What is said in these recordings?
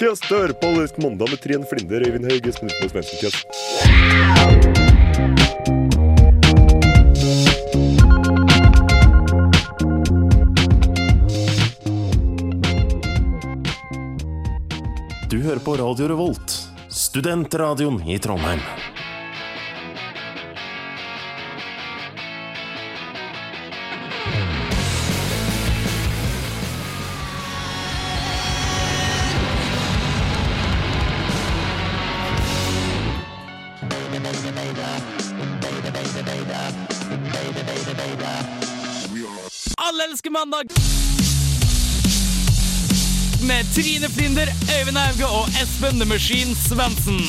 Kjøss dør på mandag med Trine Flinder, Øyvind Hauge, Utmo Du hører på Radio Revolt, studentradioen i Trondheim. Mandag! Med Trine Flinder, Øyvind Auge og Espen The Machine Svendsen.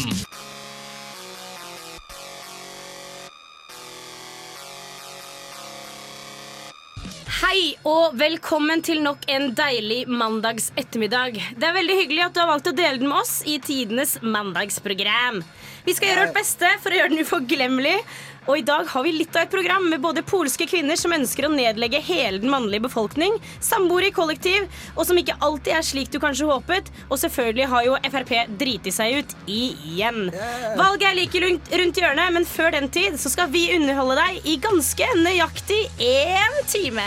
Hei og velkommen til nok en deilig mandags ettermiddag. Det er veldig hyggelig at du har valgt å dele den med oss i tidenes mandagsprogram. Vi skal gjøre vårt beste for å gjøre den uforglemmelig. Og i dag har vi litt av et program med både polske kvinner som ønsker å nedlegge hele den mannlige befolkning, samboere i kollektiv, og som ikke alltid er slik du kanskje håpet, og selvfølgelig har jo Frp driti seg ut igjen. Valget er like rundt, hjørnet, men før den tid så skal vi underholde deg i ganske nøyaktig én time.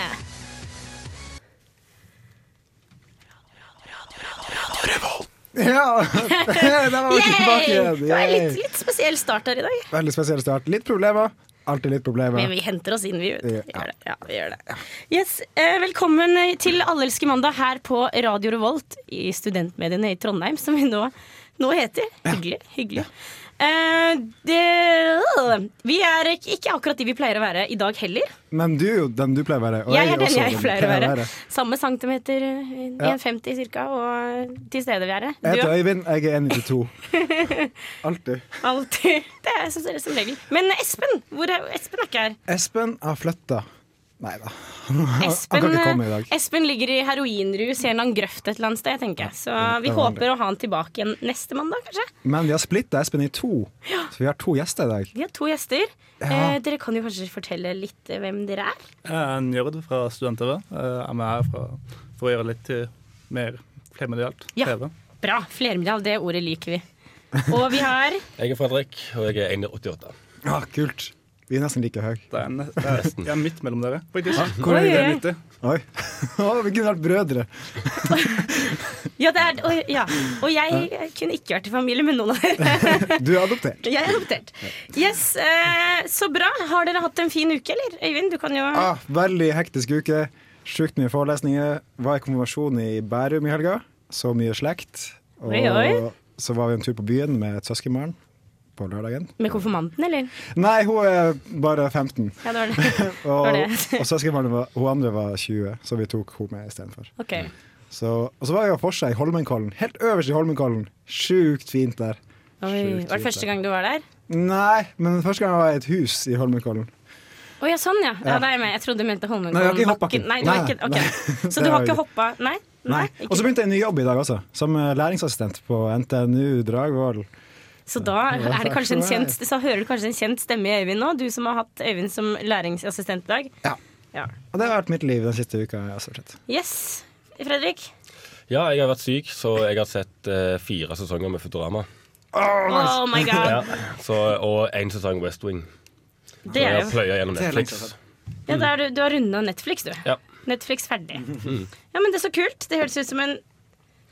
Ja! Der var vi tilbake igjen. Det var en litt, litt spesiell start her i dag. Veldig spesiell start. Litt problemer. Alltid litt problemer. Men vi henter oss inn, vi. Vet. Vi gjør det. Ja, vi gjør det. Yes, eh, velkommen til Allelske mandag her på Radio Revolt i studentmediene i Trondheim, som vi nå, nå heter. Hyggelig. hyggelig. Eh, det, vi er ikke akkurat de vi pleier å være i dag heller. Men du er jo den du pleier å være. og Jeg er den jeg pleier å være. Samme centimeter, eh, 1,50 cirka, og til stede vi er. Jeg heter Øyvind, jeg er 1,92. Alltid. alltid. Det er som regel. Men Espen, hvor er, Espen er ikke her. Espen har flytta. Nei da. Espen. Espen ligger i heroinrus i en eller annen grøft et eller annet sted, tenker jeg. Så vi håper å ha han tilbake igjen neste mandag, kanskje. Men vi har splitta Espen i to, så vi har to gjester i dag. Vi har to gjester. Ja. Eh, dere kan jo kanskje fortelle litt eh, hvem dere er? Jeg er Njord fra Student-TV. Jeg er med her for, for å gjøre litt mer flermedialt Ja. TV. Bra. Flermedial, det ordet liker vi. Og vi har Jeg er Fredrik, og jeg er 1,88. Ja, kult. Vi er nesten like høye. Det er, en, det er, jeg er midt mellom dere, faktisk. Hvor er dere midt. 90. Oi. Vi kunne vært brødre. Ja, det er, og, ja. og jeg kunne ikke vært i familie med noen av dere. Du er adoptert. Jeg er adoptert. Yes, eh, Så bra. Har dere hatt en fin uke, eller? Øyvind, du kan jo Ah, veldig hektisk uke. Sjukt mye forelesninger. Var i konfirmasjon i Bærum i helga. Så mye slekt. Og Oi, oi. så var vi en tur på byen med et søskenbarn på lørdagen. Med konfirmanten, eller? Nei, hun er bare 15. Ja, det var det. Og, Var det? og søskenbarnet var, hun andre var 20, så vi tok hun med istedenfor. Ok. Så, og så var jeg og forsa i Holmenkollen. Helt øverst i Holmenkollen. Sjukt fint der. Sjukt var det første gang du var der? Nei, men første gang var jeg i et hus i Holmenkollen. Å ja, sånn ja. ja. Ja. Jeg med. Jeg trodde du mente Holmenkollen. Nei, Nei, Nei, ikke, ok. nei. Så du har ikke hoppa Nei? Nei. Og så begynte jeg en ny jobb i dag også, som eh, læringsassistent på NTNU Dragvoll. Så da er det kanskje en kjent Så hører du kanskje en kjent stemme i Øyvind nå, du som har hatt Øyvind som læringsassistent i dag. Ja. Ja. Og det har vært mitt liv den siste uka. Yes. Fredrik? Ja, jeg har vært syk, så jeg har sett uh, fire sesonger med Futurama. Oh my god. Ja, så, og én sesong West Wing. Så Det jeg er jo pløya gjennom Netflix. ja, du, du har runda Netflix, du. Ja. Netflix ferdig. Ja, men det er så kult. Det høres ut som en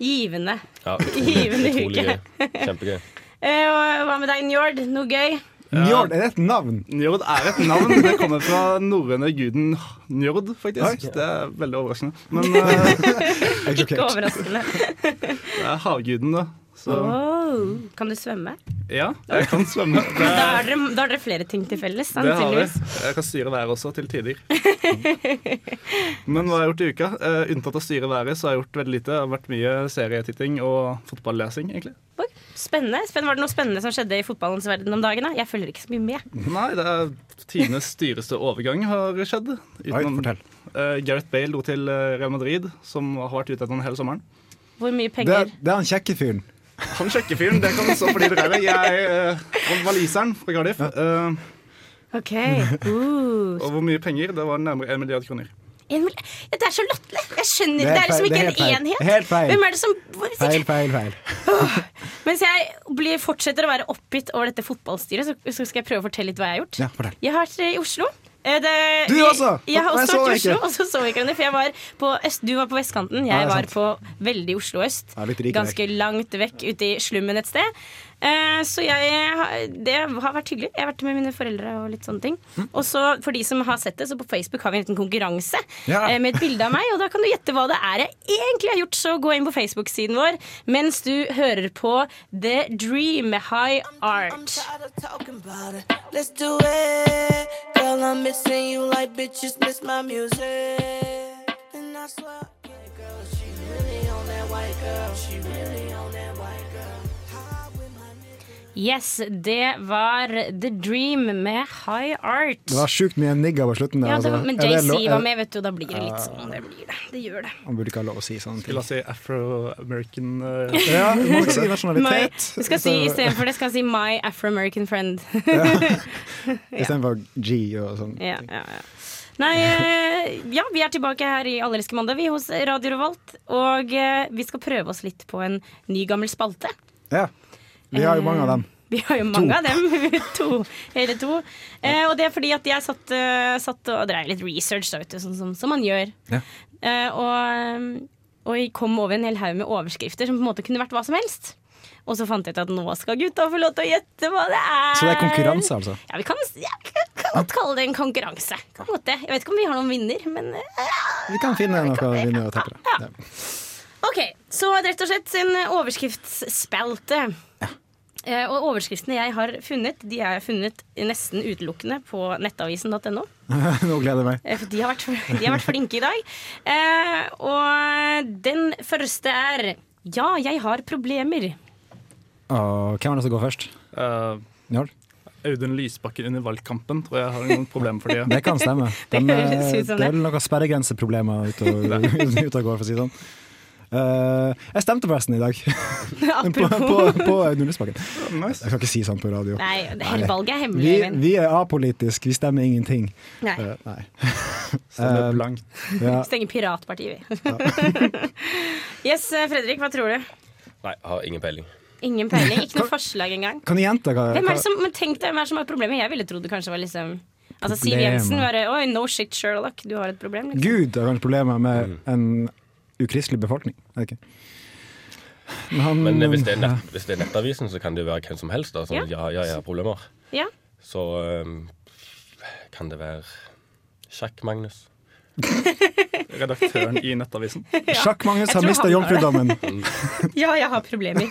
givende Ja, Givende utrolig uke. gøy. Kjempegøy. Eh, og Hva med deg, Njord? Noe gøy? Njord, er et navn? Njord er et navn. Det kommer fra norrøne guden Njord, faktisk. Det er veldig overraskende. Men uh, er Ikke overraskende. det er havguden, da. Så Oh, kan du svømme? ja, jeg kan svømme. Det, Da har dere, da har dere flere ting til felles. det har vi. Jeg kan styre været også, til tider. Men hva har jeg gjort i uka? Uh, unntatt å styre været, så har jeg gjort veldig lite. Det har vært mye serietitting og fotballesing, egentlig. Oi, spennende. spennende. Var det noe spennende som skjedde i fotballens verden om dagen? da? Jeg følger ikke så mye med. Nei, det er tidenes dyreste overgang har skjedd. Oi, Utenom- fortell. Eh, Gareth Bale dro til eh, Real Madrid, som har vært ute etter den hele sommeren. Hvor mye Det penger? er, det er han kjekke fyren. Han sjekkefyren, det kan stå for de dere. Jeg er uh, waliseren fra Cardiff. Uh, OK. Uh, og hvor mye penger? Det var nærmere en milliard kroner. Det er så latterlig! Jeg skjønner ikke. det. er liksom ikke en enhet. Helt feil. Hvem er det som Feil, feil, feil. Mens jeg blir, fortsetter å være oppgitt over dette fotballstyret, så, så skal jeg prøve å fortelle litt hva jeg har gjort. Ja, fortell. Jeg har vært i Oslo. Eh, Det, Du også? Jeg har Jeg også så vært i ikke. Oslo, og så så vi hverandre. For jeg var på øst, du var på vestkanten, jeg var på veldig Oslo øst. Ganske langt vekk ute i slummen et sted. Eh, Så jeg, det har vært hyggelig. Jeg har vært med mine foreldre og litt sånne ting. Hm. Og så for de som har sett det, så på Facebook har vi en liten konkurranse Ja. eh, med et bilde av meg. Og da kan du gjette hva det er jeg egentlig har gjort. Så gå inn på Facebook-siden vår mens du hører på The Dream med High Art. girl, she really on that white girl. She really on that Yes, det var The Dream med High Art. Det var sjukt mye nigger på slutten. der, Ja, det, altså. men JC var med, vet du, og da blir det litt sånn. Det blir det. Det gjør det. Han burde ikke ha lov å si sånne ting. La oss si Afro-American uh, Ja, du må ikke si My, nasjonalitet. du skal si, Istedenfor det skal jeg si My Afro-American Friend. ja. Istedenfor G og sånn. ja, ja, ja. Nei, eh, ja, vi er tilbake her i Allerske mandag, vi hos Radio Revolt. Og eh, vi skal prøve oss litt på en ny, gammel spalte. Ja. Vi har jo mange av dem. Vi har jo mange av dem. to. Hele to. Eh, og det er fordi at jeg satt, eh, satt og dreier litt research, da, vet du, sånn som, som man gjør. Ja. Eh, og, og jeg kom over en hel haug med overskrifter som på en måte kunne vært hva som helst. Og så fant jeg ut at nå skal gutta få lov til å gjette hva det er. Så det er konkurranse, altså? Ja, vi kan, ja, kan godt kalle det en konkurranse. Kan godt det. Jeg vet ikke om vi har noen vinner, men ja, Vi kan finne noe vinnere og tapere. Ja. Ja. OK. Så rett og slett en overskriftsspalte. Eh, og overskriftene jeg har funnet, de har jeg funnet nesten utelukkende på nettavisen.no. Nå gleder jeg meg. Eh, de har, vært, de har vært flinke i dag. Eh, og den første er Ja, jeg har problemer. Og hvem er det som går først? Uh, Njål? Audun Lysbakken under valgkampen tror jeg har noen problemer for det. Det kan stemme. Det De, det er vel noen sperregrenseproblemer ute og, ute og går, for å si det sånn. Eh, jeg stemte forresten i dag, på, Apropos på, på Audun Lysbakken. Nice. Jeg kan ikke si sånn på radio. Nei, det hele valget er hemmelig. Vi, vi er apolitisk, vi stemmer ingenting. Nei. Uh, nei. Stemmer Eh, blankt. Ja. Stenger piratpartiet, vi. yes, eh, Fredrik, hva tror du? Nei, har ingen peiling. Ingen peiling. Ikke noe forslag engang. Kan du gjenta hva, Hvem er det som, men tenk deg hvem er det som har problemet? Jeg ville trodd det kanskje var liksom Altså Siv Jensen bare Oi, no shit, Sherlock, du har et problem. Liksom. Gud har kanskje problemer med en ukristelig befolkning. Okay. Men, Men eh, hvis det, er ja. nett, hvis det er Nettavisen, så kan det jo være hvem som helst. Da. som ja. Ja, jeg har problemer. Ja. Så um, kan det være Sjakk-Magnus. Redaktøren i Nettavisen. Sjakk-Magnus har mista jomfrudommen. ja, jeg har problemer.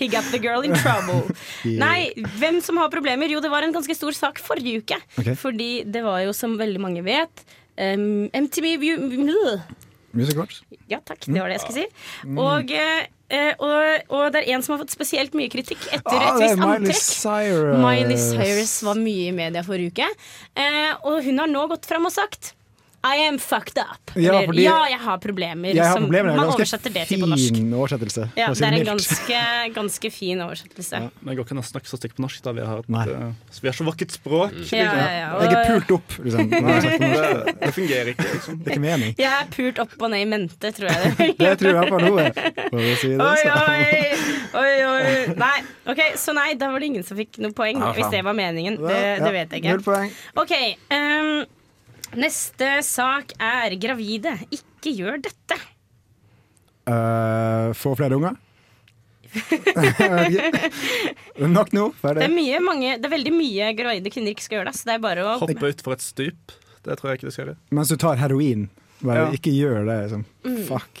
He got the girl in trouble. Nei, hvem som har problemer? Jo, det var en ganske stor sak forrige uke. Okay. Fordi det var jo, som veldig mange vet, um, MTV Music Awards. Ja, takk. Det var det jeg skulle si. Og, eh, og, og det er en som har fått spesielt mye kritikk etter Ah, et visst Miley antrekk. Cyrus. Miley Cyrus var mye i media forrige uke. Eh, og hun har nå gått fram og sagt I am fucked up. Ja, Eller, fordi- ja, jeg har problemer. Jeg har som problemer. Er man oversetter det til på norsk. fin oversettelse. Ja, det er en ganske, ganske fin oversettelse. Ja, Men jeg går ikke an å snakke så stygt på norsk. da Vi har, et, Nei. eh, vi har så vakkert språk. ja, ja, Jeg er pult opp, liksom. Det, det fungerer ikke. liksom. Det er ikke mening. jeg er pult opp og ned i mente, tror jeg det. Det tror jeg på noe. For å si det, Oi, så. oi, oi, oi. Nei, ok, så nei, da var det ingen som fikk noe poeng. Ja, hvis det var meningen. Det, Ja, det vet jeg Null ikke. poeng. Ok, ehm, neste sak er gravide. Ikke gjør dette. Uh, få flere unger? Nok nå? Det er, mye, mange, det er veldig mye gravide kvinner ikke skal gjøre det. Så det er bare å Hoppe utfor et stup. Det tror jeg ikke du skal gjøre. Mens du tar heroin. Bare Ja. ikke gjør det. Liksom. Mm. Fuck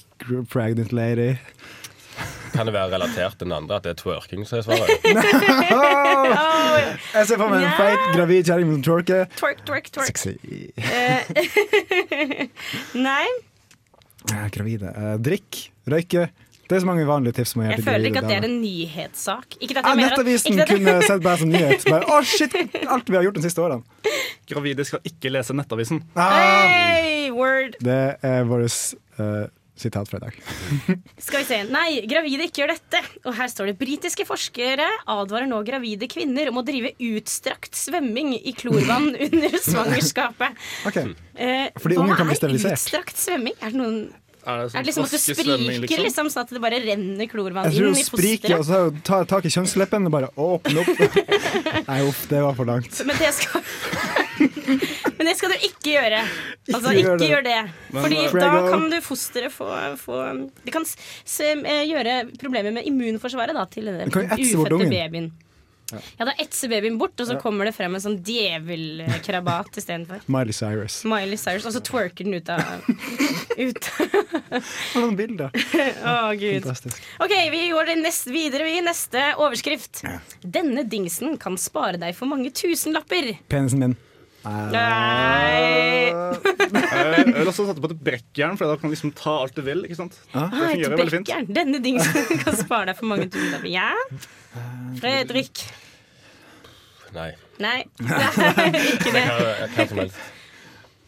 pregnant lady. Kan det være relatert til den andre, at det er twerking som er svaret? Jeg ser for meg en Ja. feit, gravid kjerring med twerker. twerk, twerk, twerk. Sexy. Eh, Nei, Ja, Gravide. Eh, drikk, røyke. Det er så mange vanlige tips. man jeg føler ikke at det er en nyhetssak. Ikke at Ja, jeg mener Nettavisen ikke at, kunne sett bare som nyhet. Bare, oh, shit! Alt vi har gjort de siste årene. Gravide skal ikke lese Nettavisen. Ah, Hey, word! det er vår uh, sitat fra i dag. Skal vi se. Nei, gravide ikke gjør dette. Og her står det britiske forskere advarer nå gravide kvinner om å drive utstrakt svømming i klorvann under svangerskapet. Ok, Eh, Fordi hva ungen kan bli er utstrakt svømming? Er det, noen, Er det, er det liksom at du spriker, liksom? sånn at det bare renner klorvann inn i fosteret? Jeg tror du hun spriker, og så tar tak i kjønnsleppen og bare åpner opp. Nei, uff, det var for langt. Men det skal Men det skal du ikke gjøre. Altså, Ikke gjør ikke det. gjør det. Men, Fordi da kan du fosteret få, få Det kan s s eh, gjøre problemer med immunforsvaret da, til den ufødte babyen. Ja, da etser babyen bort, og så kommer det frem en sånn djevelkrabat istedenfor. Miley Cyrus. Miley Cyrus, og så twerker den ut av ut. Noen bilder. Å, gud. Fantastisk. OK, vi går det nest videre. i Neste overskrift. Denne dingsen kan spare deg for mange tusenlapper. Penisen min. Nei Jeg vil også sette på et brekkjern, for da kan du liksom ta alt du vil. ikke sant? Ah. Det et fungerer veldig fint. brekkjern. Denne dingsen kan spare deg for mange tusenlapper. Ja? Fredrik. Nei. Nei. Nei, ikke det. Hva som helst.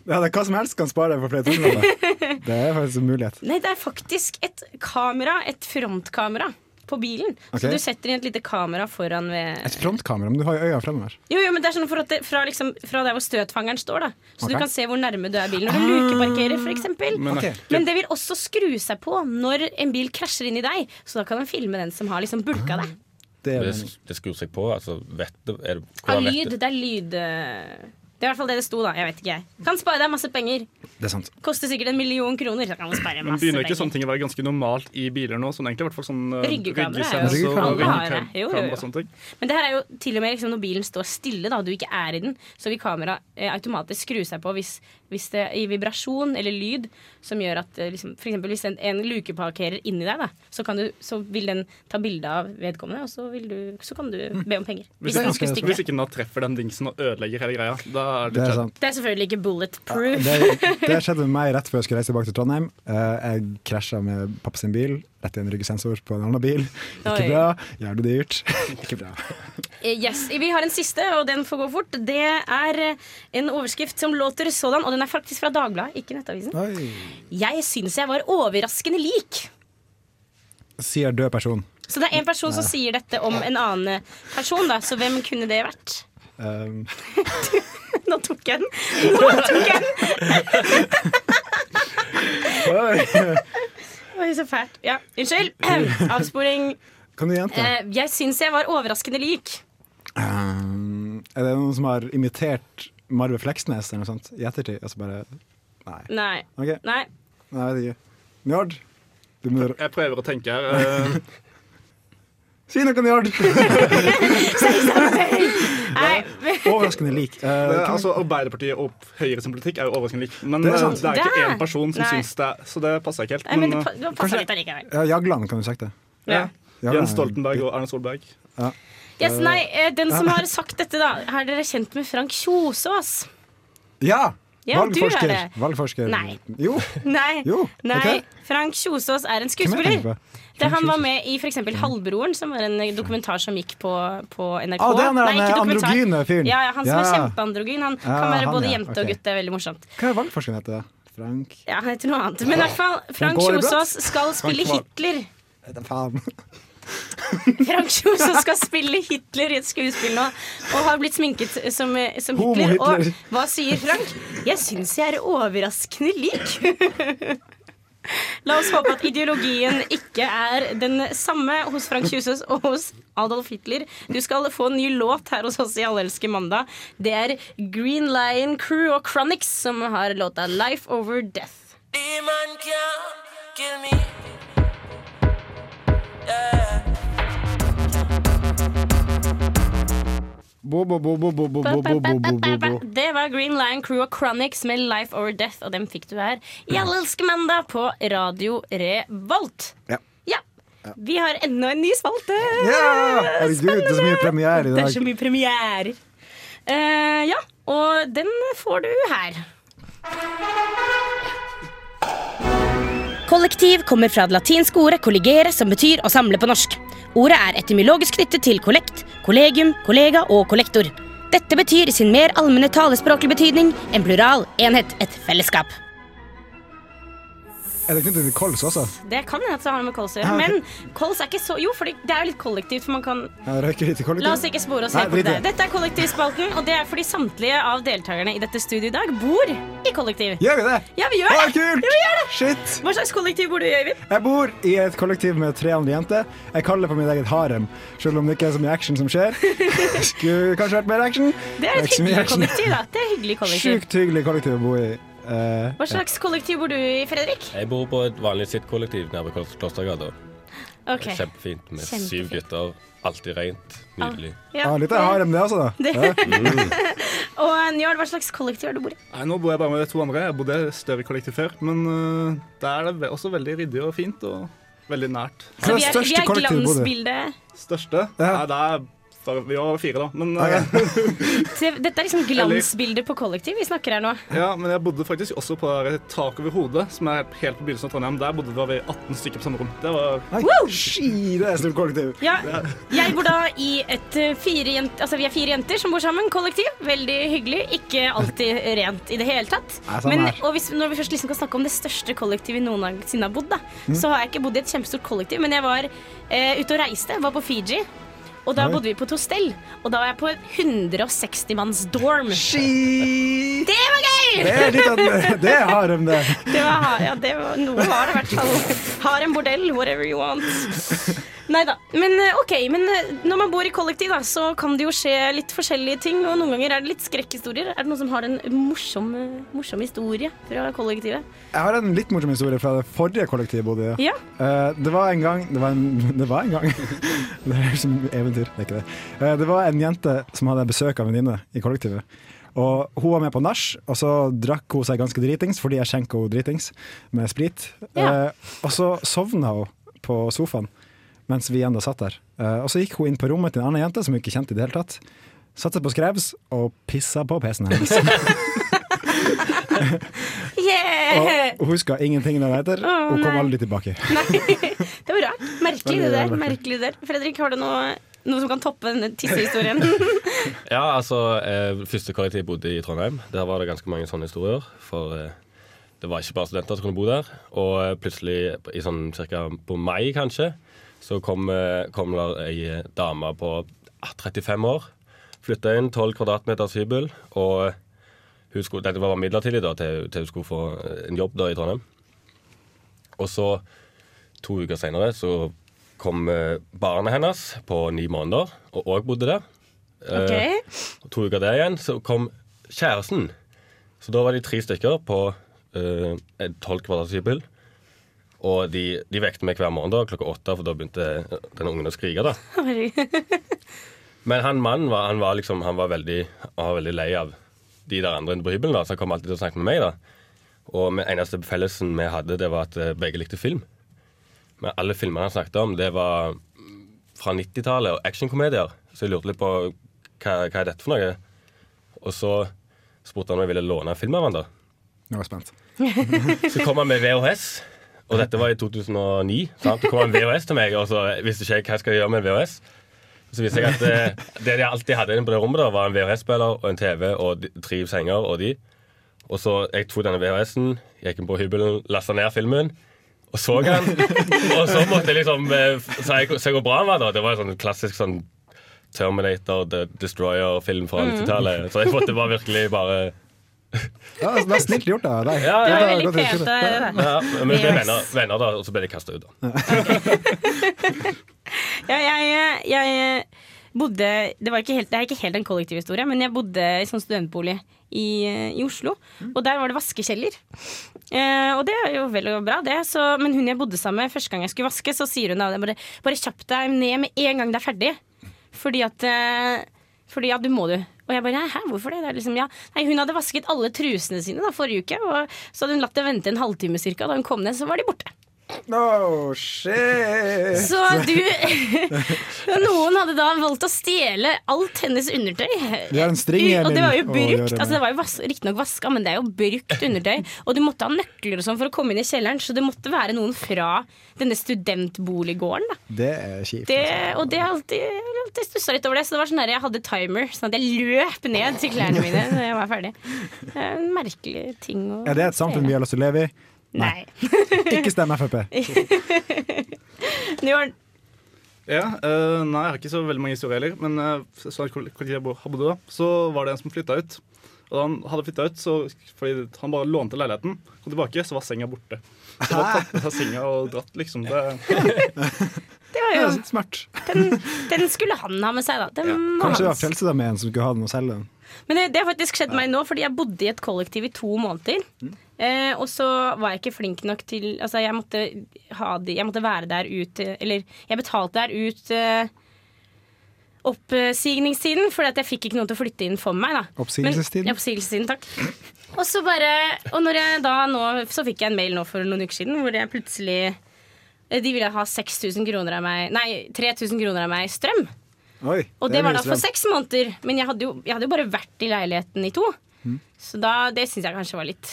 Ja, det er hva som helst kan spare deg for flere tusenlapper. Det er faktisk en mulighet. Nei, det er faktisk et kamera, et frontkamera, på bilen. Så du setter inn et lite kamera foran ved Et frontkamera, men du har jo øya fremover. Jo, jo, men det er sånn for at det, fra, liksom, fra der hvor støtfangeren står, da. Så okay. du kan se hvor nærme du er bilen. Når du lukeparkerer, f.eks. Men Ok. er Men det vil også skru seg på når en bil krasjer inn i deg, så da kan den filme den som har liksom bulka deg. Det Det, det skrur seg på. Altså, vet er det, vet lyd. Det er lyd eh, Det er i hvert fall det det sto, da. Jeg vet ikke, jeg. Kan spare deg masse penger. Det er sant. Koster sikkert en million kroner. Så kan du spare masse Men begynner ikke penger. sånne ting å være ganske normalt i biler nå? Sånn egentlig hvert fall sånn uh, Ryggekamera er jo- ryggesensor og Ryggekamera. Alle har det. Jo, jo, jo. ryggekamera og sånne ting. Men det her er jo til og med liksom når bilen står stille, da, og du ikke er i den, så vil kameraet eh, automatisk skru seg på hvis, hvis det gir vibrasjon eller lyd som gjør at eh, liksom, For eksempel hvis en, en lukeparkerer inni deg, da, så, kan du, så vil den ta bilde av vedkommende, og så, vil du, så kan du be om penger. Hvis, Hvis ikke, hvis ikke den da treffer den dingsen og ødelegger hele greia, da er det Det er sant. Det er selvfølgelig ikke bulletproof. Det, det skjedde med meg rett før jeg skulle reise tilbake til Trondheim. Eh, jeg krasja med pappa sin bil, rett i en ryggesensor på en annen bil. Ikke Oi. bra. Jævlig dyrt. Ikke bra. Eh, Yes, Vi har en siste, og den får gå fort. Det er eh, en overskrift som låter sådan, og den er faktisk fra Dagbladet, ikke Nettavisen. Oi. Jeg syns jeg var overraskende lik. Sier død person. Så det er en person som sier dette om en annen person, da. Så hvem kunne det vært? Um, Nå tok jeg den. Nå tok jeg den. oi. Så fælt. Ja, unnskyld. Avsporing. Kan du gjenta? Eh, jeg syns jeg var overraskende lik. Um, er det noen som har imitert Marve Fleksnes eller noe sånt i ettertid? Altså bare Nei. Nei. Okay. Nei. Nei, jeg vet ikke. Njord? Du må Jeg prøver å tenke her. eh, Si noe, Njord! Overraskende lik. Uh, altså Arbeiderpartiet og Høyre sin politikk er jo overraskende lik. Men Det er eh, sant. det er ikke Det er- én person som Nei. syns det, så det passer ikke helt. Nei, men det, Men, det passer litt allikevel. ja, Jagland kan du sagt det. Ja. ja. Jens er- Stoltenberg og Erna Solberg. Yes, nei, den som har sagt dette, da, er dere kjent med Frank Kjosås? Ja! Ja, du er Valgforsker. Valgforsker. Nei. Jo. Nei. Jo, nei. Okay. Frank Kjosås er en skuespiller. Det han var med i f.eks. Halvbroren, som var en dokumentar som gikk på, på NRK. Ah, det er den androgyne fyren. Ja, ja, han som er kjempeandrogyn. Han Ja, kan være han, både ja. jente og gutt. Det er veldig morsomt. Hva er valgforskeren heter da? Frank Ja, han heter noe annet. Men i hvert fall, Frank? Kjosås skal spille Hitler. Faen. Frank Kjosås skal spille Hitler i et skuespill nå, og har blitt sminket som, som Hitler. Og hva sier Frank? Jeg syns jeg er overraskende lik. La oss håpe at ideologien ikke er den samme hos Frank Kjusås og hos Adolf Hitler. Du skal få en ny låt her hos oss i Allelske mandag. Det er Green Lion Crew og Chronics som har låta 'Life Over Death'. Demon can't kill me. Yeah. Det var Green Lion Crew og Chronics med Life Over Death, og dem fikk du her i Alle elsker mandag på Radio Revolt. Ja. Ja. Vi har enda en ny spalte. Ja! Herregud, det er så mye premiere i Det er så mye premierer. Uh, ja, og den får du her. Kollektiv kommer fra det latinske ordet 'colligere', som betyr å samle på norsk. Ordet er etymologisk knyttet til kollekt, kollegium, kollega og kollektor. Dette betyr i sin mer allmenne talespråklige betydning en plural enhet, et fellesskap. Er det knyttet til kols også? Det kan hende at det har med kols å gjøre. Men kols er ikke så Jo, for det er jo litt kollektivt, for man kan Ja, røyker litt i kollektiv? La oss ikke spore oss helt på det. det. Dette er Kollektivspalten, og det er fordi samtlige av deltakerne i dette studioet i dag bor i kollektiv. Gjør vi det? Ja, vi gjør Å, det! kult! Ja, vi gjør det! Shit! Hva slags kollektiv bor du i, Øyvind? Jeg bor i et kollektiv med tre andre jenter. Jeg kaller det for mitt eget harem, selv om det ikke er så mye action som skjer. Skulle kanskje vært mer action. Det er et hyggelig kollektiv, da. Det er hyggelig kollektiv. Sjukt hyggelig kollektiv å bo i. Eh, Hva slags kollektiv bor du i, Fredrik? Jeg bor på et vanlig sitt-kollektiv nede ved Klostergata. Okay. Kjempefint med Kjempefint. syv gutter. Alltid rent. Nydelig. Ja, ah, litt av harem, det også, da. Det- Ja. Og Njål, hva slags kollektiv er du bor i? Nei, Nå bor jeg bare med to andre. Jeg bodde i større kollektiv før. Men uh, der er det også veldig ryddig og fint, og veldig nært. Er vi det er, vi er glansbildet. Største? Ja. Nei, det er vi var fire, da. Men, Ok. øh, Se, Dette er liksom glansbilder på kollektiv vi snakker her nå. ja, men jeg bodde faktisk også på tak over hodet, som er helt på begynnelsen av Trondheim. Der bodde vi 18 stykker på samme rom. Det var wow! ski, det er stort kollektiv. Ja, jeg bor da i et eh, fire jenter, altså vi er fire jenter som bor sammen, kollektiv. Veldig hyggelig. Ikke alltid rent i det hele tatt. Nei, samme Men, og hvis, når vi først liksom kan snakke om det største kollektivet noensinne har bodd, da, Mm. så har jeg ikke bodd i et kjempestort kollektiv, men jeg var eh, ute og reiste, var på Fiji. Og da bodde vi på et hostell, og da var jeg på et 160 manns dorm. Ski! Det var gøy! Det er litt av det. Er harem, det. Det var, ja, det var, noe var det i hvert fall. Har en bordell, whatever you want. Nei da. Men eh, OK, men eh, når man bor i kollektiv, da, så kan det jo skje litt forskjellige ting. Og noen ganger er det litt skrekkhistorier. Er det noen som har en morsom, eh, morsom historie fra kollektivet? Jeg har en litt morsom historie fra det forrige kollektivet jeg bodde i. Ja. Det var en gang Det var en, det var en gang Det er som eventyr, det er ikke det. Det var en jente som hadde besøk av en venninne i kollektivet. Og Hun var med på nach, og så drakk hun seg ganske dritings fordi jeg skjenka henne dritings med sprit. Ja. Og så sovna hun på sofaen mens vi ennå satt der. Eh, og så gikk hun inn på rommet til en annen jente som hun ikke kjente i det hele tatt. Satte seg på skrevs og pissa på PC-en hennes. Yeah! og hun huska ingenting det etter. Å, Hun kom nei. aldri tilbake. Det var rart. Merkelig det der. Merkelig der. Fredrik, har du noe, noe som kan toppe denne tissehistorien? Ja, altså, eh, første kollektiv bodde i Trondheim. Der var det ganske mange sånne historier. For eh, det var ikke bare studenter som kunne bo der. Og eh, plutselig, i sånn cirka på mai kanskje, så kom, eh, kom der ei eh, dame på ah, 35 år. Flytta inn 12 kvadratmeters hybel. Og eh, hun skulle, dette var midlertidig da, til, til hun skulle få eh, en jobb da i Trondheim. Og så, to uker senere, så kom eh, barnet hennes på ni måneder, og òg bodde der. Eh, to uker der igjen, så kom kjæresten. Så da var de tre stykker på eh, et tolv kvadrats hybel. Og de, de vekte meg hver morgen da, klokka åtte, for da begynte den ungen å skrike. da. Men han mannen var, han var, liksom, han var, veldig, han var veldig lei av de der andre inne på hybelen, da, så han kom alltid til å snakke med meg. da. Og den eneste fellesen vi hadde, det var at eh, begge likte film. Men alle filmene han snakket om, det var fra 90-tallet og actionkomedier. Så jeg lurte litt på hva, hva er dette for noe. Og så spurte han om jeg ville låne en film av han da. Nå er jeg spent. Så kom han med VHS, og dette var i 2009. Sant? Det kom en VHS til meg, og så visste ikke jeg hva jeg skulle gjøre med en VHS. Så visste jeg at det, det de alltid hadde inne på det rommet, da, var en VHS-spiller og en TV og tre senger og de. Og så jeg tok denne VHS-en, gikk inn på hybelen, lasta ned filmen. Og så han. Og så måtte jeg liksom eh, se se hvor bra han var. da Det var en sånn klassisk sånn Terminator, The Destroyer-film fra 90-tallet. Så jeg måtte bare virkelig bare Ja, det er snilt gjort av deg. Ja, Det ja, var Det godt pent. der. ja, Men vi ble venner, venner da, og så ble de kasta ut. da Ja, jeg, jeg bodde det, var ikke helt, det er ikke helt en kollektiv historie, men jeg bodde i sånn studentbolig i, i Oslo. Og der var det vaskekjeller. Eh, og det er jo vel og bra, det. Så, men hun jeg bodde sammen med første gang jeg skulle vaske, så sier hun da bare, bare kjapp deg ned med en gang det er ferdig. Fordi at eh, Fordi at du må du. Og jeg bare hæ, hvorfor det? det liksom, ja. Nei, hun hadde vasket alle trusene sine da, forrige uke, og så hadde hun latt det vente en halvtime cirka. Da hun kom ned, så var de borte. No shit! Så du Noen hadde da valgt å stjele alt hennes undertøy. Det er en string i Og det var jo brukt. Altså det var jo vas riktignok vaska, men det er jo brukt undertøy. Og du måtte ha nøkler og sånn for å komme inn i kjelleren, så det måtte være noen fra denne studentboliggården. da Det er kjipt. det, altså. Og det har alltid, alltid stussa litt over det. Så det var sånn der jeg hadde timer, sånn at jeg løp ned til klærne mine når jeg var ferdig. Det er merkelig ting å Er det et samfunn vi har lyst til å leve i? Nei. Ikke stem Frp. Njørn. Ja, uh, nei, jeg har ikke så veldig mange historier heller. Men uh, da, så var det en som flytta ut. Og da han hadde flytta ut, så fordi han bare lånte leiligheten, kom tilbake, så var senga borte. Så da tatt med seg senga og dratt, liksom. Det, Det var Ja, jo, smart. den, den skulle han ha med seg, da. Den ja. Kanskje det var felsetet med en som skulle ha den og selge den. Men det, det har faktisk skjedd meg nå, fordi jeg bodde i et kollektiv i to måneder. Eh, og så var jeg ikke flink nok til Altså, jeg måtte, ha de, jeg måtte være der ut Eller jeg betalte der ut eh, oppsigningstiden, fordi at jeg fikk ikke noen til å flytte inn for meg. da Oppsigelsestiden? Men, ja, oppsigelsestiden, takk. Og så bare Og når jeg da nå Så fikk jeg en mail nå for noen uker siden hvor jeg plutselig eh, De ville ha 6000 kroner av meg Nei, 3000 kroner av meg i strøm. Oi, Og det, det var da for seks måneder. Men jeg hadde jo, jeg hadde jo bare vært i leiligheten i to. Mm. Så da, det syns jeg kanskje var litt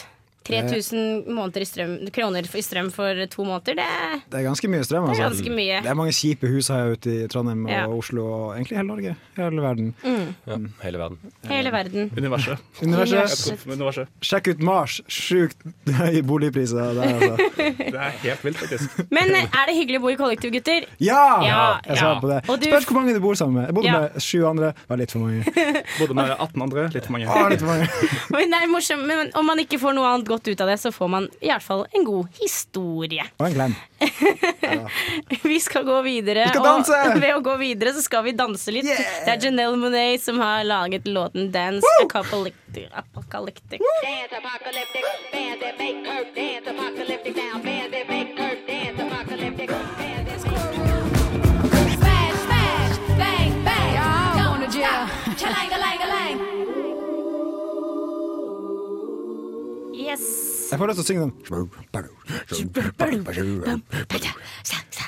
3000 måneder i strøm, kroner i strøm for to måneder, det, Det er ganske mye strøm. Altså. det er Altså. ganske mye. Det er mange kjipe hus her ute i Trondheim og Ja. Oslo og egentlig hele Norge. Hele verden. Ja, hele verden. Hele verden. universet. Universet. Universet. Sjekk ut Mars. Sjukt høye boligpriser der, altså. Det er helt vilt, faktisk. Men eh, er det hyggelig å bo i kollektiv, gutter? Ja! Ja, Jeg ja. svarer på det. Du- Spørs hvor mange du bor sammen med. Jeg bodde Ja. med sju andre. Det var litt for mange. Bodde med 18 andre, litt for mange. Ah, litt for mange. Men det er morsomt, men om man ikke får noe annet godt ut av det, så får man i hvert fall en god historie. Og en klem. Vi skal gå videre. Vi skal danse! Og ved å gå videre så skal vi danse litt. Yeah! Det er Janelle Monet som har laget låten 'Dance Apocalyptic'. Apocalyptic. Dance apocalyptic, band that make her dance apocalyptic now, band that make her dance apocalyptic, Smash, smash, bang, bang, don't stop, cha-lang-a-lang-a-lang. Yes. Jeg får lyst til å synge den.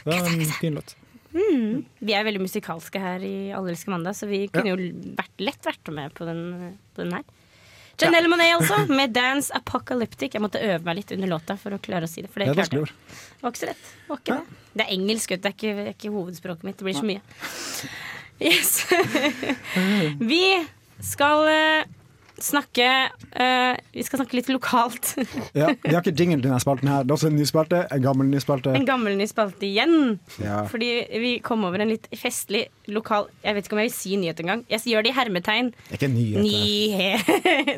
Det er en fin låt. Vi er veldig musikalske her i Allelske mandag, så vi kunne jo vært, lett vært med på den, på den her. Janelle Monet, altså, med 'Dance Apocalyptic'. Jeg måtte øve meg litt under låta for å klare å si det. For det, Det er klarte jeg. Det var ikke så lett. Det, var ikke det. det er engelsk. Det er ikke, er ikke hovedspråket mitt. Det blir så mye. Yes. vi skal eh, snakke uh, Vi skal snakke litt lokalt. Ja, vi har ikke jingle til denne spalten her. Det er også en ny spalte. En gammel ny spalte. En gammel ny spalte igjen. Ja. Fordi vi kom over en litt festlig lokal Jeg vet ikke om jeg vil si nyhet engang. Jeg gjør det i hermetegn. Det er ikke en nyhet. Nyhet.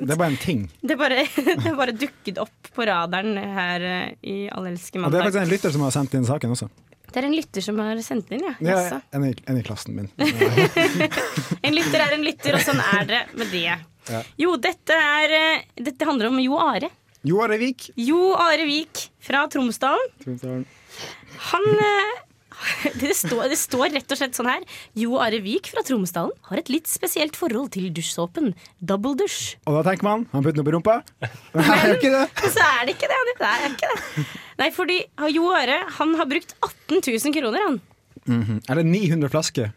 Det er bare en ting. Det bare, det bare dukket opp på radaren her uh, i Allelske mandag. Og det er faktisk en lytter som har sendt inn saken også. Det er en lytter som har sendt inn, ja. Ja, en, i, en i klassen min. En lytter er en lytter, og sånn er det med det. Jo, dette, er, eh, dette handler om Jo Are. Jo Are Vik. Jo Are Vik fra Tromsdalen. Han eh, det står, det står rett og slett sånn her. Jo Are Vik fra Tromsdalen har et litt spesielt forhold til dusjsåpen Double Dusj. Og da tenker man han putter den opp i rumpa. Nei, gjør ikke det. Så er det ikke det. Det er ikke det. Nei, fordi Jo Are han har brukt 18 000 kroner, han. det 900 flasker.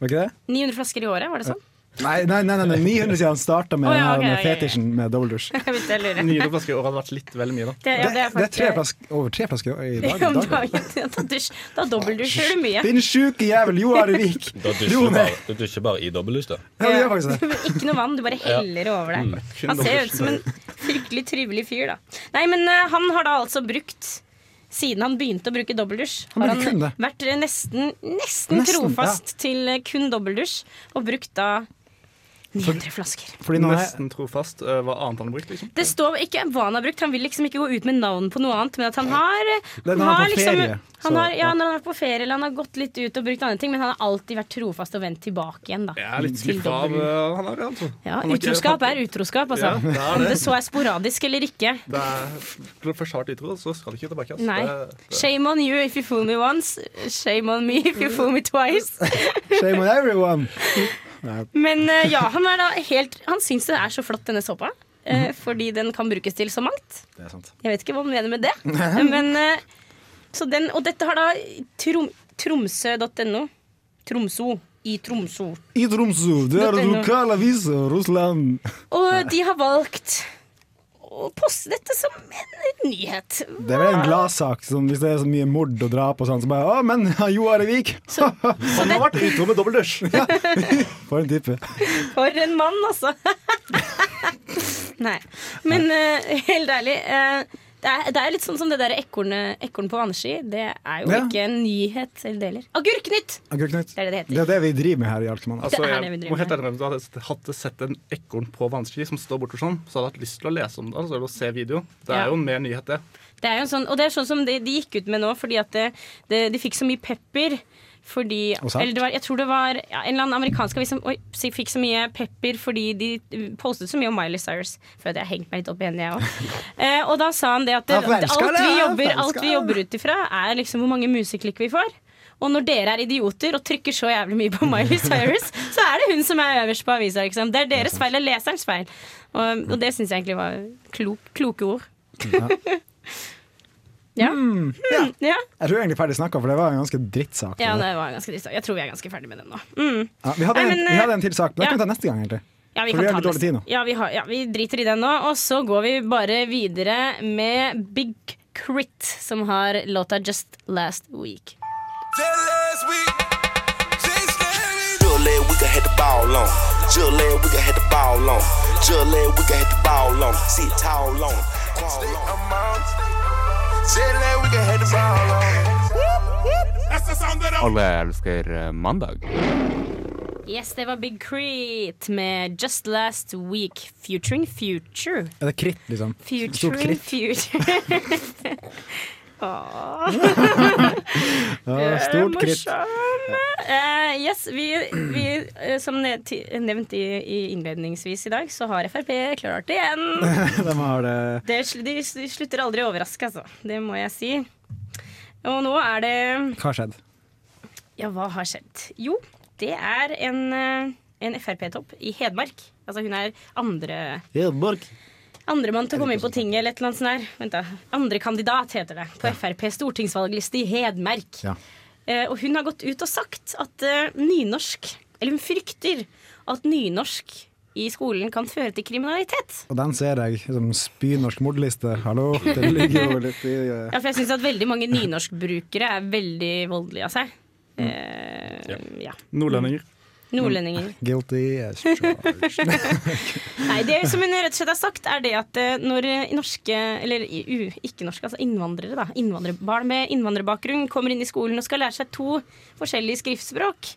Var ikke det? 900 flasker i året, var det sånn? Nei, nei, nei, nei, nei 900 siden han starta med oh, ja, okay, med fetisjen med double begynte 900 flasker i år hadde vært litt vel mye, da. Det, ja, Det, er det er tre flasker, over tre flasker i dag. Om dag. dagen. Da, dusj, da dobbeldusjer du mye. Din sjuke jævel, Jo Are Vik! Da dusjer du bare, du dusjer bare i dobbeldusj, da. Ja, det gjør faktisk det. Ikke noe vann, du bare heller over deg. Han ser ut som en fryktelig trivelig fyr, da. Nei, men uh, han har da altså brukt siden han begynte å bruke dobbeldusj, har han vært nesten, nesten, Nesten, trofast til eh, kun dobbeldusj, og brukt da 900 flasker. Fordi nå Nesten trofast. eh, Hva annet han har brukt, liksom? Det står ikke hva han har brukt. Han vil liksom ikke gå ut med navn på noe annet, men at han har når han er på liksom, ferie, Han så, har, ja, ja. når han er på ferie eller han har gått litt ut og brukt andre ting, men han har alltid vært trofast og vendt tilbake igjen, da. Jeg er litt skuffa av eh, han her, altså. Ja, Han utroskap er utroskap, altså. Ja, det er Om det. det så er sporadisk eller ikke. Det er, når du først har vært utro, så skal du ikke tilbake. Altså. Nei. Det, det, Shame on you if you fool me once. Shame on me if you fool me twice. Shame on everyone! Men eh, ja, han er da helt Han syns det er så flott, denne såpa. Mm. Fordi den kan brukes til så mangt. Det er sant. Jeg vet ikke hva han mener med det. Men, eh, så den, og dette har da trom, tromsø.no. Tromso. I Tromsø. I Tromsø, det er er Russland. Og de har valgt å poste dette som en nyhet. Det er vel en gladsak. Sånn, hvis det er så mye mord og drap og sånn, så bare Å, men Jo Are Vik! Så, så han har vært utro med dobbeltdusj! For en type. For en mann, altså. Nei. Men uh, helt ærlig, eh, Det er, det er litt sånn som det der ekornet ekorn på vannski. Det er jo Ja. ikke en nyhet deler. Agurknytt! Agurknytt. Det er det det heter. Det er det vi driver med her i Altmann. Altså, det jeg må helt med. ærlig innrømme du Hadde sett en ekorn på vannski som står borte sånn, så hadde jeg hatt lyst til å lese om det. Altså, eller å se video. Det Ja. er jo en mer nyhet, det. Det er jo sånn, og det er sånn som de, de gikk ut med nå, fordi at det, det, de fikk så mye pepper. Fordi, eller det var, jeg tror det var ja, en eller annen amerikansk avis som oi, fikk så mye pepper fordi de postet så mye om Miley Cyrus. før at jeg har hengt meg litt opp igjen, jeg òg. Eh, og da sa han det at det, alt, vi jobber, alt vi jobber ut ifra, er liksom hvor mange museklikk vi får. Og når dere er idioter og trykker så jævlig mye på Miley Cyrus, så er det hun som er øverst på avisa. Liksom. Det er deres feil, det er leserens feil. Og, og det syns jeg egentlig var klok, kloke ord. Ja. Mm, ja. ja. Jeg tror vi egentlig ferdig snakka, for det var en ganske drittsak. Ja, det var ganske drittsak. Jeg tror vi er ganske ferdig med den nå. Mm. Ja, vi, hadde Nei, en, vi hadde en til sak, men ja. kan vi ta neste gang. egentlig Ja, vi For vi har litt dårlig tid nå. Ja, vi, har, ja, vi driter i den nå, og så går vi bare videre med Big Crit, som har låta Just Last Week. Just Alle elsker eh, mandag. Yes, det var Big Crit med Just Last Week, featuring Future. Er det kritt, liksom? Futuring Future. Åh. Ja, stort kritt. Eh, yes, vi, vi uh, som nevnt i, i innledningsvis i dag, så har Frp klart det igjen. De har det Det, de, de slutter aldri å overraske, altså. Det må jeg si. Og nå er det Hva har skjedd? Ja, hva har skjedd? Jo, det er en, eh, en Frp-topp i Hedmark. Altså hun er andre Hedmark. Andremann til å komme inn på tinget eller et eller annet sånt der. Vent da. Andre kandidat heter det. På Frp stortingsvalgliste i Hedmark. Ja. Eh, og hun har gått ut og sagt at eh, nynorsk Eller hun frykter at nynorsk i skolen kan føre til kriminalitet. Og den ser jeg som spynorsk mordliste. Hallo, det ligger jo litt i uh... Ja, for jeg syns at veldig mange nynorskbrukere er veldig voldelige av seg. Eh, ja. Nordlendinger. Nordlendinger. Guilty as charged. Nei, det som hun rett og slett har sagt, er det at eh, når norske, eller ikke-norske, altså innvandrere, da, innvandrerbarn med innvandrerbakgrunn kommer inn i skolen og skal lære seg to forskjellige skriftspråk,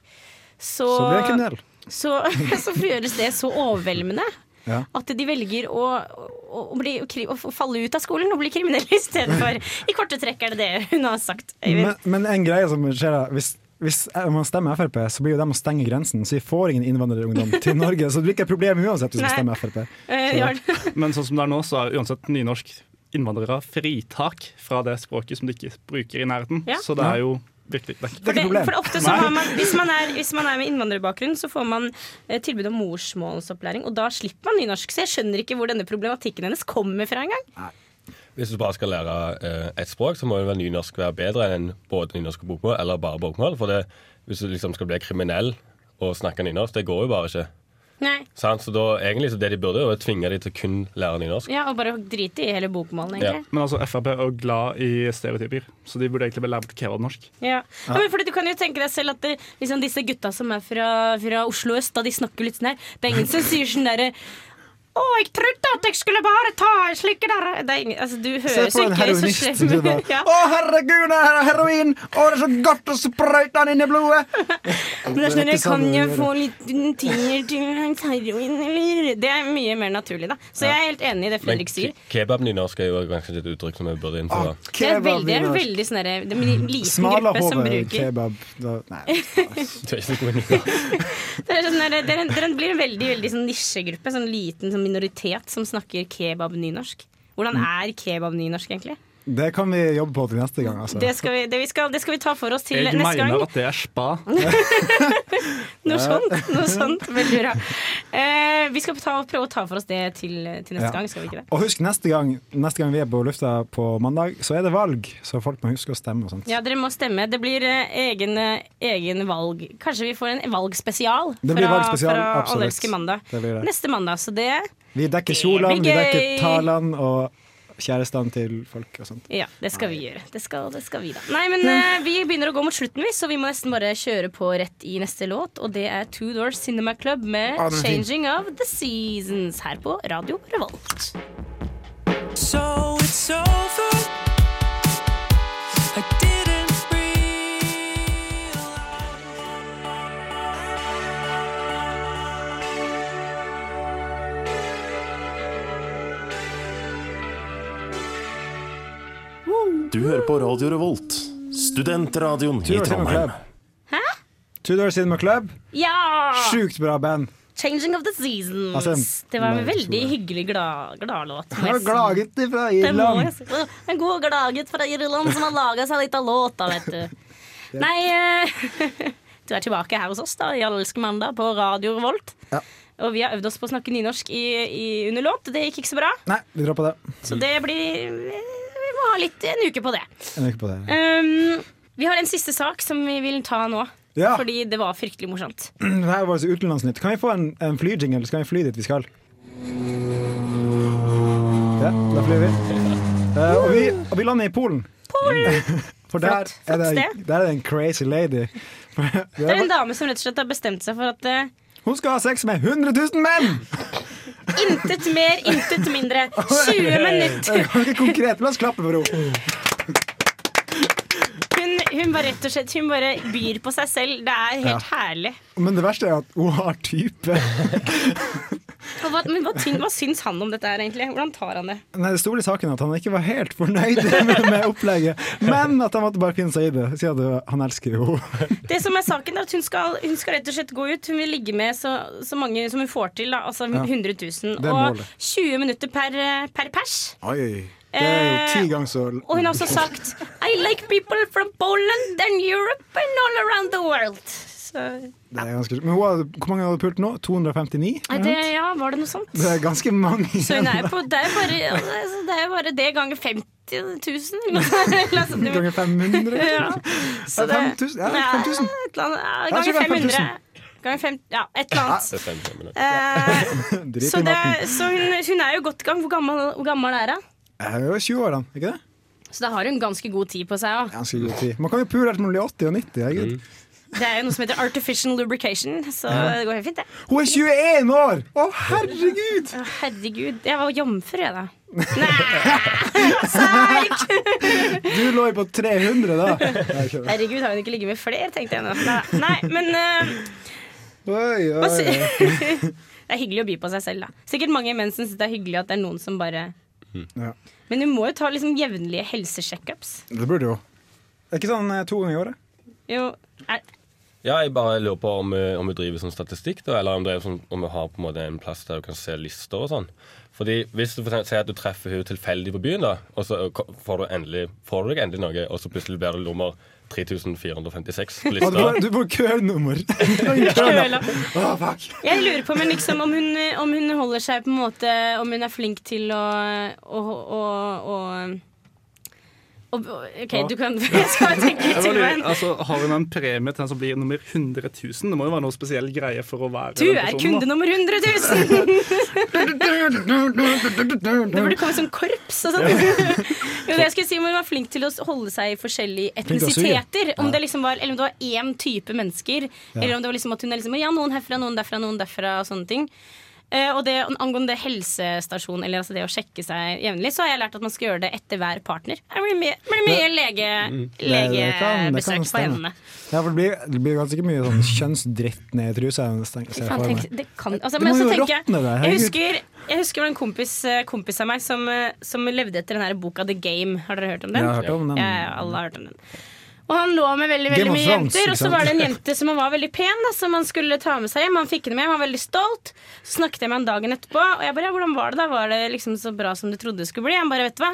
så, Så blir det kriminell. så, så gjøres det så overveldende. Ja. At de velger å, å, å, bli, å falle ut av skolen og bli kriminelle i stedet for. I korte trekk er det det hun har sagt. Men, men en greie som skjer da, hvis, hvis man stemmer Frp, så blir jo de å stenge grensen. Så vi får ingen innvandrerungdom til Norge. Så det blir ikke et problem uansett hvis vi stemmer Frp. Så. Men sånn som det er nå, så er uansett nynorsk innvandrere fritak fra det språket som de ikke bruker i nærheten. Ja. Så det er jo virkelig det er For, ikke for ofte så har man, hvis man, er, hvis man er med innvandrerbakgrunn, så får man eh, tilbud om morsmålsopplæring, og da slipper man nynorsk. Så jeg skjønner ikke hvor denne problematikken hennes kommer fra engang. Hvis du bare skal lære eh, ett språk, så må vel nynorsk være bedre enn både nynorsk og bokmål, eller bare bokmål. For det, hvis du liksom skal bli kriminell og snakke nynorsk, det går jo bare ikke. Nei. Sant? Så da, egentlig så det de burde, er å tvinge de til kun lære nynorsk. Ja, Og bare drite i hele bokmålen, egentlig. Men altså, Frp er glad i stereotyper, så de burde egentlig bare lære bort kebabnorsk. Ja. Ja. men fordi Du kan jo tenke deg selv at det, liksom disse gutta som er fra, fra Oslo øst, da de snakker litt sånn her Det er ingen som sier sånn derre å, jeg trodde at jeg skulle bare ta slike der det er ingen, altså, Du høres ikke så heroinist slem som sier bare ja. Å, herregud, det er heroin! Å, det er så godt å sprøyte den inn i blodet! Er sånn, kan jo jeg få litt tier til heroin, eller? Det er mye mer naturlig, da. Så jeg er helt enig i det Fredrik sier. Kebabnynorsk er jo kanskje et uttrykk som vi burde innføre. Det er veldig, det er en veldig sånn derre- det er en liten gruppe som bruker kebab da, Nei. Det er sånn der, er en, det er blir en veldig, veldig sånn nisjegruppe, sånn liten sånn minoritet som snakker kebab-nynorsk. Hvordan er kebab-nynorsk, egentlig? Det kan vi jobbe på til neste gang. Altså. Det skal, vi, det, vi skal, det skal vi ta for oss til Jeg neste mener at det er spa. Noe sånt. noe sånt, Veldig bra. Eh, vi skal ta, prøve å ta for oss det til, til neste Ja. gang, skal vi ikke det? Og husk, neste gang, neste gang vi er på lufta på mandag, så er det valg. Så folk må huske å stemme og sånt. Ja, dere må stemme. Det blir eh, egen, eh, egen valg. Kanskje vi får en valgspesial Det blir fra, valgspesial, fra absolutt. Alle elsker mandag. Det blir det. Neste mandag. Så det Vi dekker kjolene, vi dekker talene og kjærestene til folk og sånt. Ja, det skal vi gjøre. Det skal, det skal vi da. Nei, men uh, vi begynner å gå mot slutten, vi, så vi må nesten bare kjøre på rett i neste låt. Og det er Two Doors Cinema Club med Ah. 'Changing of the Seasons' her på Radio Revolt. So it's over. Du hører på Radio Revolt, studentradioen i Trondheim. Hæ? Tudor Cinema Club. Ja! Sjukt bra band. Changing of the Seasons. Altså, det var en veldig hyggelig glad- gladlåt. Glad Han jeg gladgutt fra Irland. En god gladgutt fra Irland som har laga seg litt av låta, vet du. Nei, eh, du er tilbake her hos oss da, i Allelske mandag på Radio Revolt. Ja. Og vi har øvd oss på å snakke nynorsk i, i under låt. Det gikk ikke så bra. Nei, vi dropper det. Så det blir Vi må ha litt en uke på det. En uke på det. Um, vi har en siste sak som vi vil ta nå. Ja. Fordi det var fryktelig morsomt. Det her var så utenlandsnytt. Kan vi få en, en flyjingle, Skal vi fly dit vi skal? Ja, da flyr vi. Uh, og, vi og vi lander i Polen. For der Flott, er, det, der er det en crazy lady. Det er en dame som rett og slett har bestemt seg for at uh, Hun skal ha sex med 100 000 menn! Intet mer, intet mindre. 20 Det er minutter. konkret. La oss klappe for henne. Hun, hun bare rett og slett Hun bare byr på seg selv. Det er helt Ja. herlig. Men det verste er at hun har type. Hva, men hva, hva syns han om dette her, egentlig? Hvordan tar han det? Nei, Det store saken er at han ikke var helt fornøyd med, med opplegget, men at han måtte bare finne seg i det. siden det- han elsker jo Det som er saken er at hun skal, hun skal rett og slett gå ut. Hun vil ligge med så, så mange som hun får til. Da, altså Ja. 100 000. Det er Og 20 minutter per, per pers. Oi. Det er jo Eh, ti ganger så Og hun har også sagt I like people from Poland and Europe and all around the world. Så, det er ganske, Men hun har, hvor mange har du pult nå? 259? Det, ja, var det noe sånt? Det er ganske mange. Så hun er på, det er bare altså, det er- bare det ganger 50 000. eller noe sånt. Eller altså, det- Ganger 500? Ja. Så det- 5000? Ja, 5000. et eller annet, ja, ganger er 500. Ganger fem, ja, et eller annet. Eh, så det, så hun, hun er jo godt i gang. Hvor gammel, hvor gammel er hun? Jeg er jo 20-årene, ikke det? Så da har hun ganske god tid på seg. også. Ganske god tid. Man kan jo pule helt mellom man 80 og 90. herregud. Det er jo noe som heter artificial lubrication, så det går helt fint, det. Hun er 21 år! Å, herregud! Å, herregud. Jeg var jomfru, jeg, da. Nei! Seig! Du lå jo på 300 da. Herregud, har hun ikke ligget med flere, tenkte jeg nå. Nei, men uh, Oi, oi, oi. Det er hyggelig å by på seg selv, da. Sikkert mange menn syns det er hyggelig at det er noen som bare Ja. Men du må jo ta liksom jevnlige helsesjekkups. Det burde jo. Det er ikke sånn eh, to ganger i året? Jo, er, Ja, jeg bare lurer på om, vi- om vi driver sånn statistikk, da, eller om, det er sånn, om vi har på en måte en plass der du kan se lister og sånn. Fordi Hvis du for eksempel sier at du treffer henne tilfeldig på byen, da, og så får du, endelig, får du deg endelig noe, og så plutselig blir det nummer 3456 på lista. du får kønummer. Fuck. Jeg lurer på men liksom, om, hun, om hun holder seg på en måte Om hun er flink til å, å, å, å, OK, du kan Jeg skal tenke litt altså, har hun en premie til den som blir nummer 100 000? Det må jo være noe spesiell greie for å være Du er kunde da. nummer 100 000! Det burde komme som korps og sånn. Jo, det jeg skulle si om Hun var flink til å holde seg i forskjellige etnisiteter. Om det liksom var, eller om det var én type mennesker. Eller om det var liksom at hun er liksom, ja, noen herfra, noen derfra, noen derfra. Og sånne ting. Eh, og det, angående helsestasjon, eller altså det å sjekke seg jevnlig, så har jeg lært at man skal gjøre det etter hver partner. Det blir mye, blir mye lege, Mm. Legebesøk på hendene. Ja, for det blir, det blir ganske mye sånn kjønnsdritt ned i trusa. det kan, altså, men så tenker jeg, jeg husker, jeg husker det var en kompis, eh, kompis av meg som, eh, som levde etter den her boka The Game. Har dere hørt om den? Jeg har hørt om den. Ja, alle har hørt om den. Og han lå med veldig veldig mye jenter, og så var det en jente som var veldig pen, da, som han skulle ta med seg hjem. Han fikk henne med, han var veldig stolt. Så snakket jeg med han dagen etterpå, og jeg bare ja, hvordan var det da? Var det liksom så bra som du trodde det skulle bli? Han bare vet du hva,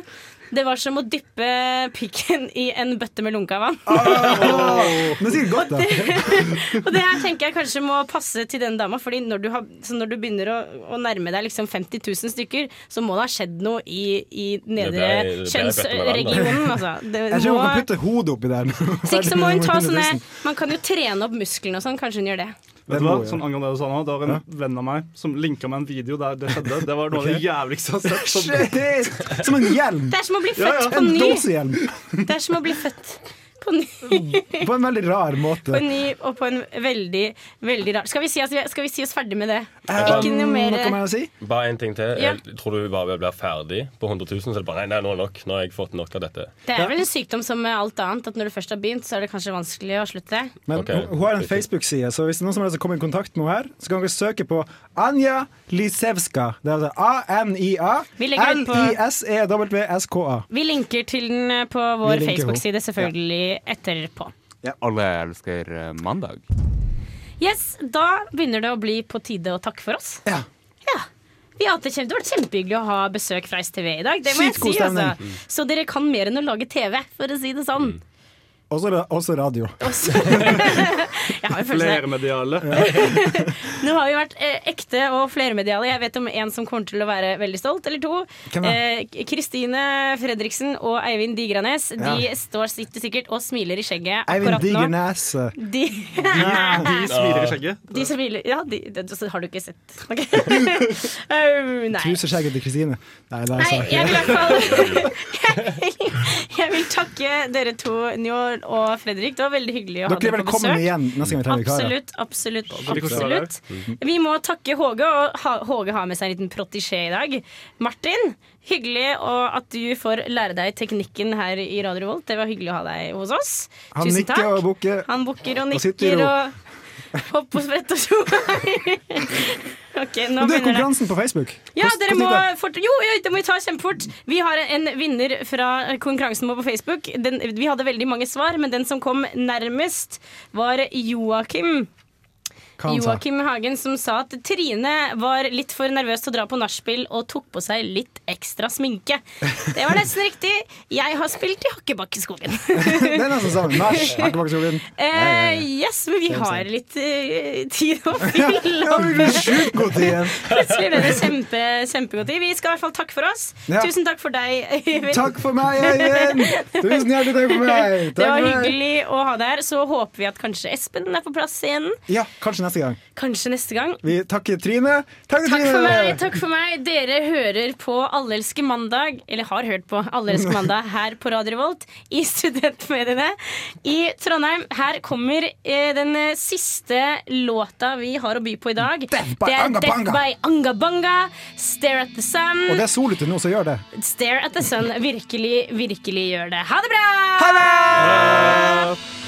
det var som å dyppe pikken i en bøtte med lunka vann. Men sikkert godt, da. Og det her tenker jeg kanskje må passe til den dama, Fordi når du, har, så når du begynner å, å nærme deg liksom 50 000 stykker, så må det ha skjedd noe i, i nedre kjønnsregionen. Altså. Det Jeg tror hun kan putte hodet oppi der. ikke så må hun ta sånne Man kan jo trene opp musklene og sånn. Kanskje hun gjør det. Vet du hva? Sånn angående det du sa nå, Det var en venn av meg som linka meg en video der det skjedde. Det var noe av det jævligste jeg har sett. Som, Shit! Som en hjelm! Det er som å bli født ja. på En ny. dåsehjelm. Det er som å bli født på på ny, På en veldig rar måte. på ny og på en veldig, veldig rar Skal vi si, oss, skal vi si oss ferdig med det? Um, Ikke noe mer Noe mer å si? Bare en ting til. Ja. Jeg tror du bare blir ferdig på 100 000, så er det bare nei, nei, nå er det nok. Nå har jeg fått nok av dette. Det er vel en sykdom som med alt annet, at når du først har begynt, så er det kanskje vanskelig å slutte. Men okay. hun, hun har en Facebook-side, så hvis det er noen som har lyst komme i kontakt med henne her, så kan dere søke på Anja Lisevska. Det er altså A-N-I-A L-I-S-E-W-S-K-A. Vi linker til den på vår Facebook-side selvfølgelig etterpå. Alle elsker eh, mandag. Yes, Da begynner det å bli på tide å takke for oss. Ja. Ja. Vi har hatt det, kjempe, det har vært kjempehyggelig å ha besøk fra STV i dag. Det må jeg Sykt si, altså. Mm. Så dere kan mer enn å lage TV, for å si det sånn. Også, også radio. Jeg har jo følelsen Flermediale. Nå har vi vært eh, ekte og flermediale. Jeg vet om en som kommer til å være veldig stolt, eller to. Kristine? Eh, Kristine Fredriksen og Eivind Digranes. De står, sitter sikkert og smiler i skjegget Eivind akkurat nå. Digernes. De, De smiler i skjegget. de smiler Ja, de, det, så har du ikke sett. Okay. oh, nei. Truseskjegget til Kristine. Nei, er Nei, jeg vil i hvert fall Jeg vil takke dere to, Njål og Fredrik. Det var veldig hyggelig å ha Dere er dere på velkommen besøk. igjen neste gang vi trenger vikarer. Absolutt, absolutt. Absolutt. Vi må takke Håge, og Håge har med seg en liten protégé i dag. Martin, hyggelig at du får lære deg teknikken her i Radio Volt. Det var hyggelig å ha deg hos oss. Han Tusen nikker takk. og bukker. Han bukker og Og nikker ro. og hopper og spretter og tjo. Okay, nå det. konkurransen på Facebook. Ja, dere må fort, jo, jo, det må vi ta kjempefort. Vi har en vinner fra konkurransen på Facebook. Den, vi hadde veldig mange svar, men den som kom nærmest, var Joakim. Joakim Hagen som sa at Trine var litt for nervøs til å dra på nachspiel og tok på seg litt ekstra sminke. Det var nesten riktig. Jeg har spilt i Hakkebakkeskogen. Det er nesten sammen. Nach, Hakkebakkeskogen. Eh, yes, men vi har litt uh, tid å fylle igjen. Plutselig ble det kjempe, kjempegod tid. Vi skal i hvert fall takke for oss. Ja. Tusen takk for deg, Øyvind. Takk for meg, Øyvind! Tusen hjertelig takk for meg. Takk Det var hyggelig å ha deg her. Så håper vi at kanskje Espen er på plass igjen. Ja, kanskje neste gang. Kanskje neste gang. Vi takker Trine. Takk, Takk Trine. for meg. takk for meg Dere hører på Alle elsker mandag, eller har hørt på Alle elsker mandag her på Radio Revolt i studentmediene i Trondheim. Her kommer eh, den eh, siste låta vi har å by på i dag. Death by det er Anga Death by Angabanga. Stare at the sun. Og det er solete nå, så gjør det. Stare at the sun virkelig, virkelig gjør det. Ha det bra! Ha det!